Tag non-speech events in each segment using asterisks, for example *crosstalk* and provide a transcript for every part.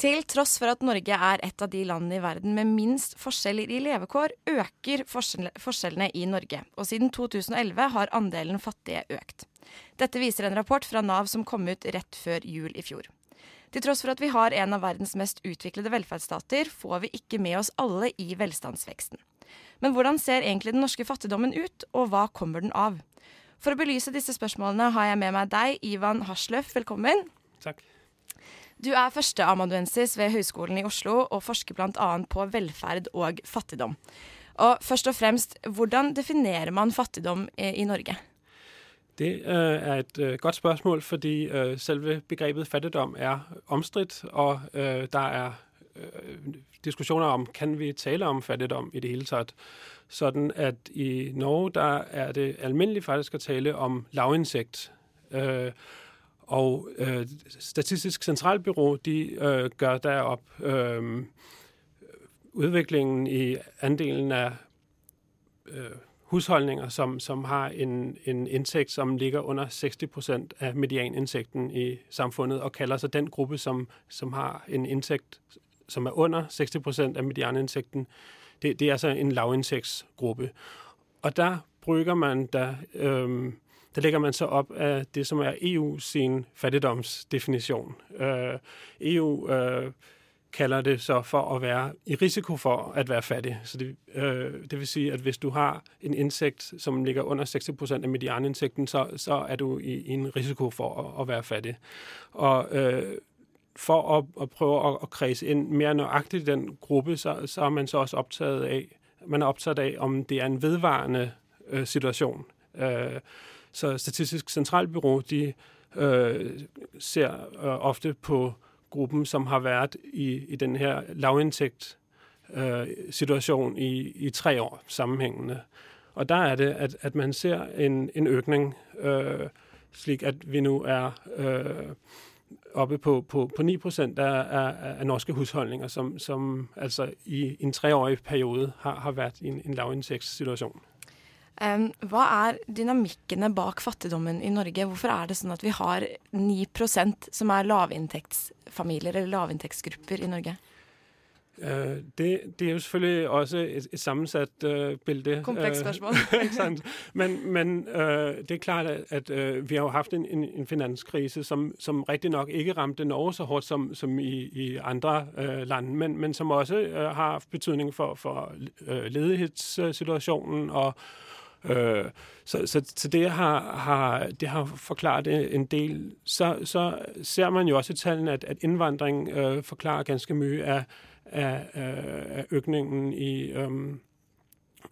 Til tross for at Norge er et av de landene i verden med minst forskjeller i levekår, øker forskjellene i Norge. Og siden 2011 har andelen fattige økt. Dette viser en rapport fra Nav som kom ut rett før jul i fjor. Til tross for at vi har en av verdens mest utviklede velferdsstater, får vi ikke med oss alle i velstandsveksten. Men hvordan ser egentlig den norske fattigdommen ut, og hva kommer den av? For å belyse disse spørsmålene har jeg med meg deg, Ivan Hasløff. Velkommen. Takk. Du er førsteamanuensis ved Høgskolen i Oslo og forsker bl.a. på velferd og fattigdom. Og først og fremst, hvordan definerer man fattigdom eh, i Norge? Det øh, er et øh, godt spørsmål, fordi øh, selve begrebet fattigdom er omstridt, og øh, der er øh, diskussioner om, kan vi tale om fattigdom i det hele taget. Sådan at i Norge, der er det almindeligt faktisk at tale om lavindsigt. Øh, og øh, Statistisk Centralbyrå, de øh, gør derop øh, udviklingen i andelen af øh, husholdninger, som, som har en, en indtægt, som ligger under 60 procent af medianindtægten i samfundet, og kalder sig den gruppe, som, som har en indtægt, som er under 60 procent af medianindtægten. Det, det er altså en lavindtægtsgruppe. Og der brygger man da... Øh, der lægger man så op af det, som er EU sin fattigdomsdefinition. Øh, EU øh, kalder det så for at være i risiko for at være fattig. Så det, øh, det vil sige, at hvis du har en indsigt, som ligger under 60% af medianindtægten, så, så er du i, i en risiko for at, at være fattig. Og øh, for at, at prøve at, at kredse ind mere nøjagtigt i den gruppe, så, så er man så også optaget af, man er optaget af, om det er en vedvarende øh, situation. Øh, så Statistisk Centralbyrå, de øh, ser øh, ofte på gruppen, som har været i, i den her lavindtægt øh, situation i, i tre år sammenhængende. Og der er det, at, at man ser en, en økning, øh, slik at vi nu er øh, oppe på, på, på 9 procent af, af, af norske husholdninger, som, som altså i en treårig periode har, har været i en, en lavindtægtssituation. Um, hva er dynamikkene bak fattigdommen i Norge? Hvorfor er det sånn at vi har 9% som er lavinntektsfamilier eller lavinntektsgrupper i Norge? Uh, det, det er jo selvfølgelig også et, et sammensat uh, bilde. Komplekst spørsmål. Uh, *laughs* men men uh, det er klart, at, at uh, vi har jo haft en, en, en finanskrise, som, som rigtig nok ikke ramte Norge så hårdt som, som i, i andre uh, lande, men, men som også uh, har haft betydning for, for uh, ledighedssituationen og Øh, så, så, så det har, har, det har forklaret en del. Så, så ser man jo også i tallene, at, at indvandring øh, forklarer ganske mye af, af, øh, af øgningen i, øhm,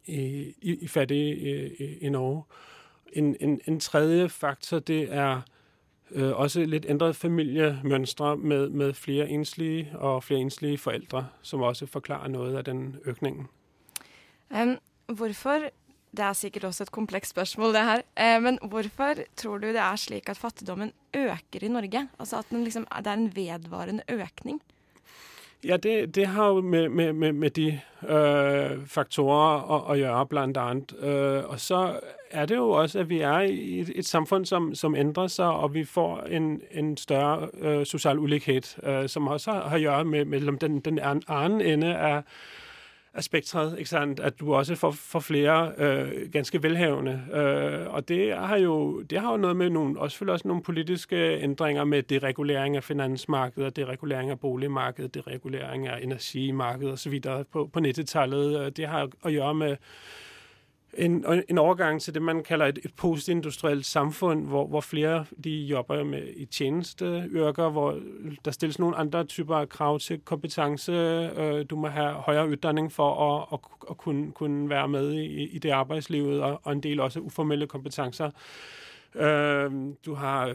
i, i, i fattige i, i Norge. En, en, en tredje faktor, det er øh, også lidt ændret familiemønstre med, med flere enslige og flere enslige forældre, som også forklarer noget af den øgningen. Um, øhm, hvorfor det er sikkert også et komplekst spørsmål, det her. Eh, men hvorfor tror du det er slik at fattigdommen øker i Norge? Altså at liksom, det er en vedvarende økning? Ja, det, det har jo med, med, med, med de øh, faktorer at, at gøre, blandt andet. Øh, og så er det jo også, at vi er i et, et samfund, som, som ændrer sig, og vi får en, en større øh, social ulighed, øh, som også har, har at gøre med med den, den anden ende af af spektret, ikke sandt? at du også får, får flere øh, ganske velhavende. Øh, og det har jo det har jo noget med nogle, også selvfølgelig også nogle politiske ændringer med deregulering af finansmarkedet, deregulering af boligmarkedet, deregulering af energimarkedet osv. på, på nettetallet. Øh, det har at gøre med en, en overgang til det, man kalder et, et postindustrielt samfund, hvor, hvor flere de jobber med i tjenesteyrker, hvor der stilles nogle andre typer af krav til kompetence. Øh, du må have højere uddannelse for at, at, at kunne, kunne være med i, i det arbejdslivet, og, og en del også uformelle kompetencer. Øh, du har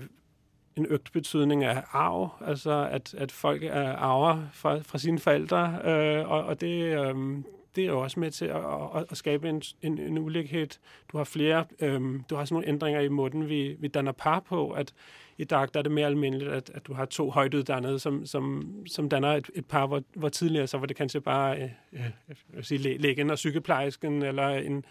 en øget betydning af arv, altså at, at folk er arver fra, fra sine forældre, øh, og, og det, øh, det er jo også med til at, at, at skabe en, en, en ulighed. Du har flere, øhm, du har sådan nogle ændringer i måden, vi, vi danner par på, at i dag der er det mere almindeligt, at, at du har to højtuddannede, som, som, som danner et, et par, hvor, hvor tidligere så var det kanskje bare øh, øh, sige, lægen og sygeplejersken, eller en,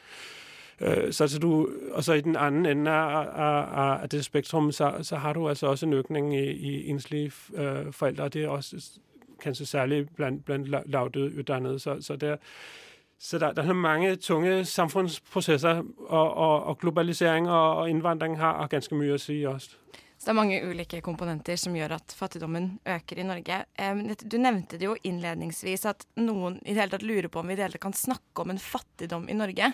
øh, så, så du, og så i den anden ende af, af, af det spektrum, så, så har du altså også en økning i, i enslige øh, forældre, og det er også kanskje særlig blandt, blandt lavdøde uddannede. Så, så der, så der, der er mange tunge samfundsprocesser, og, og, og globalisering og, og indvandring har ganske mye å si også. Så det er mange ulike komponenter som gjør at fattigdommen øker i Norge. Øhm, du nevnte det jo innledningsvis at noen i det hele tatt lurer på om vi i det hele tatt kan snakke om en fattigdom i Norge.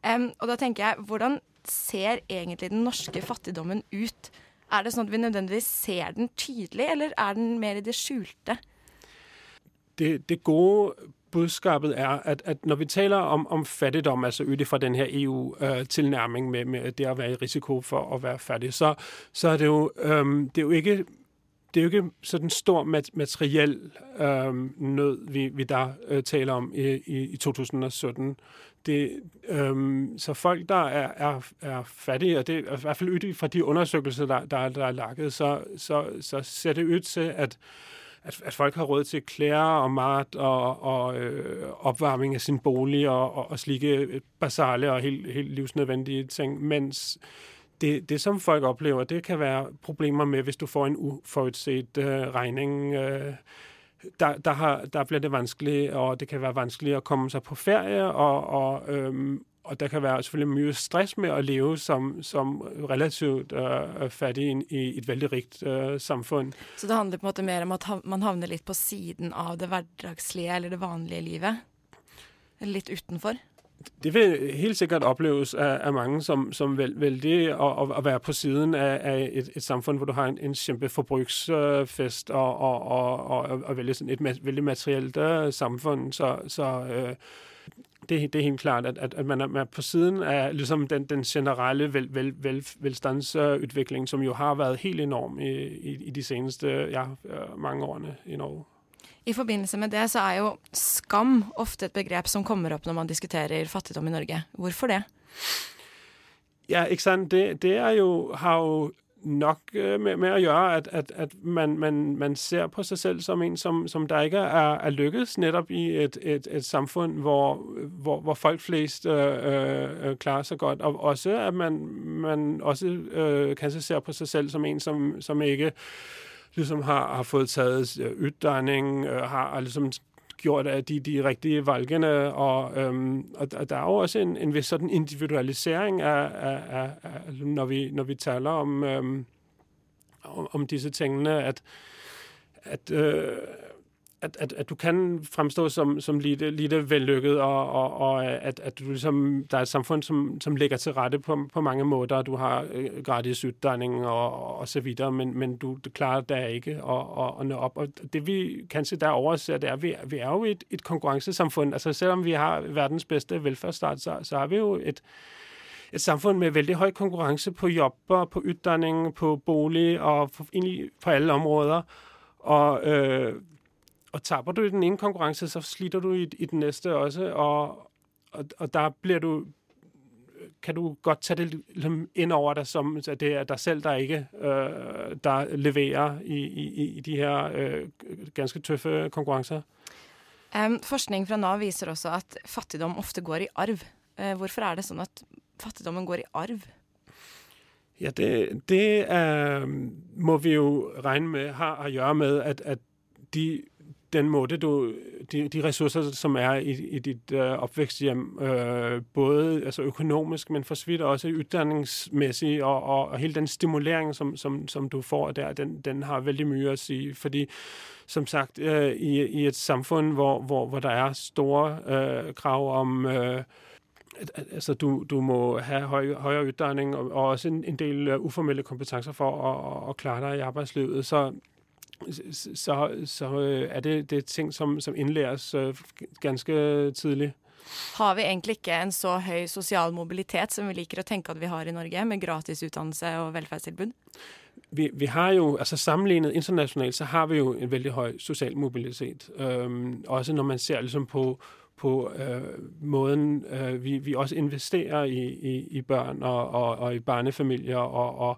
Øhm, og da tenker jeg, hvordan ser egentlig den norske fattigdommen ut? Er det sånn at vi nødvendigvis ser den tydelig, eller er den mer i det skjulte? Det, det gode budskabet er, at, at når vi taler om, om fattigdom, altså ud fra den her EU-tilnærming med, med det at være i risiko for at være fattig, så, så er det jo, øhm, det er jo ikke det er jo ikke sådan stor materiel øhm, nød, vi, vi der øh, taler om i, i, i 2017. Det, øhm, så folk, der er, er, er fattige, og det er i hvert fald ud fra de undersøgelser, der, der, der er lagt, så, så, så ser det ud til, at at, at folk har råd til klæder og mat og, og øh, opvarming af sin bolig og, og, og slikke basale og helt, helt livsnødvendige ting, mens det, det, som folk oplever, det kan være problemer med, hvis du får en uforudset øh, regning. Øh, der, der, har, der bliver det vanskeligt, og det kan være vanskeligt at komme sig på ferie, og, og, øhm, og der kan være selvfølgelig mye stress med at leve som, som relativt øh, fattig i et veldig rikt øh, samfund. Så det handler på en måte mer om at man havner litt på siden av det hverdagslige eller det vanlige livet? Eller litt utenfor? Det vil helt sikkert opleves af, af mange som, som vel, vældig at, at være på siden af, af et, et samfund, hvor du har en, en kæmpe forbrugsfest og, og, og, og, og vældig sådan et vældig materielt uh, samfund. Så, så uh, det, det er helt klart, at, at, at man, er, man er på siden af ligesom den, den generelle vel, vel, vel, velstandsudvikling, som jo har været helt enorm i, i, i de seneste ja, øh, mange årene i Norge. I forbindelse med det så er jo skam ofte et begrep som kommer opp når man diskuterer fattigdom i Norge. Hvorfor det? Ja, ikke sant. Det, det er jo, har jo nok øh, med, med at gøre, at, at, at man, man, man ser på sig selv som en, som, som der ikke er, er lykkedes netop i et, et, et samfund, hvor, hvor, hvor folk flest øh, øh, øh klarer sig godt. Og også, at man, man også øh, kan se på sig selv som en, som, som ikke ligesom har, har fået taget øh, øh, har, har ligesom gjort af de, de rigtige valgene, og, øhm, og, og der er jo også en, en vis sådan individualisering af, af, af, af når, vi, når vi taler om, øhm, om, om disse tingene, at, at øh, at, at, at du kan fremstå som, som lidt, lidt vellykket, og, og, og øh, at, at du ligesom, der er et samfund, som, som ligger til rette på, på mange måder. Du har øh, gratis uddanning og, og så videre, men, men du klarer der ikke at, at, at nå op. Og det vi kan se derovre, ser, det er, at vi, vi er jo et, et konkurrencesamfund. Altså selvom vi har verdens bedste velfærdsstat, så, så har vi jo et, et samfund med vældig høj konkurrence på jobber, på uddanning, på bolig og for, egentlig på alle områder. Og øh, og taber du i den ene konkurrence, så sliter du i, i den næste også, og, og, og der bliver du kan du godt tage det ind over dig, som at det er dig selv, der ikke øh, der leverer i, i, i de her øh, ganske tøffe konkurrencer? Um, forskning fra NAV viser også at fattigdom ofte går i arv. Uh, hvorfor er det sånn at fattigdommen går i arv? Ja, det, det uh, må vi jo regne med har at gjøre med, at, at de den måde, du, de, de ressourcer, som er i, i dit øh, opvæksthjem, øh, både altså økonomisk, men for svidt også uddannelsesmæssigt, og, og, og hele den stimulering, som, som, som du får der, den, den har vældig mye at sige, fordi som sagt, øh, i, i et samfund, hvor, hvor, hvor der er store øh, krav om... Øh, altså du, du må have høj, højere uddannelse og, og også en, en del uh, uformelle kompetencer for at, at klare dig i arbejdslivet. Så så, så øh, er det, det er ting, som, som indlæres øh, ganske tidligt. Har vi egentlig ikke en så høy sosial mobilitet som vi liker å tenke at vi har i Norge, med gratis utdannelse og velferdstilbud? Vi, vi har jo, altså sammenlignet internationalt, så har vi jo en veldig høj social mobilitet. Øhm, også når man ser liksom på, på øh, måden øh, vi, vi også investerer i, i, i børn og, og, og i barnefamilier, og, og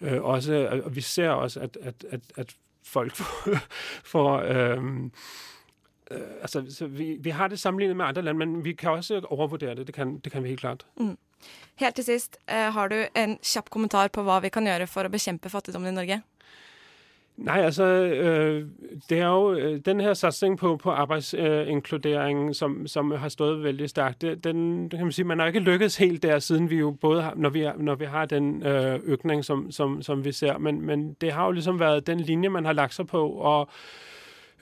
øh, også, og vi ser også, at, at, at, at folk *laughs* for øhm, øh, altså, så vi, vi har det sammenlignet med andre lande, men vi kan også overvurdere det. Det kan, det kan vi helt klart. Mm. Helt til sidst, øh, har du en kjapp kommentar på hva vi kan gjøre for å bekjempe fattigdommen i Norge? Nej, altså, øh, det er jo øh, den her satsning på, på arbejdsinkludering, øh, som, som har stået vældig stærkt. Det, den, kan man sige, man har ikke lykkedes helt der, siden vi jo både har, når vi, når vi har den øh, økning, som, som, som vi ser, men, men det har jo ligesom været den linje, man har lagt sig på, og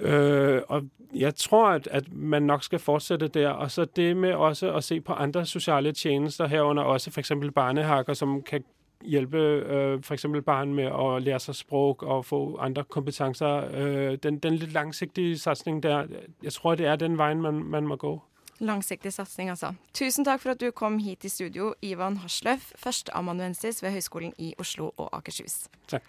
Øh, og jeg tror, at, at man nok skal fortsætte der. Og så det med også at se på andre sociale tjenester herunder, også for eksempel barnehakker, som kan hjælpe øh, for eksempel barn med at lære sig sprog og få andre kompetencer. Øh, den, den lidt langsigtige satsning der, jeg tror, det er den vej, man, man må gå. Langsiktig satsing, altså. Tusen takk for at du kom hit i studio, Ivan Hasløff, førsteamanuensis ved Høgskolen i Oslo og Akershus. Takk.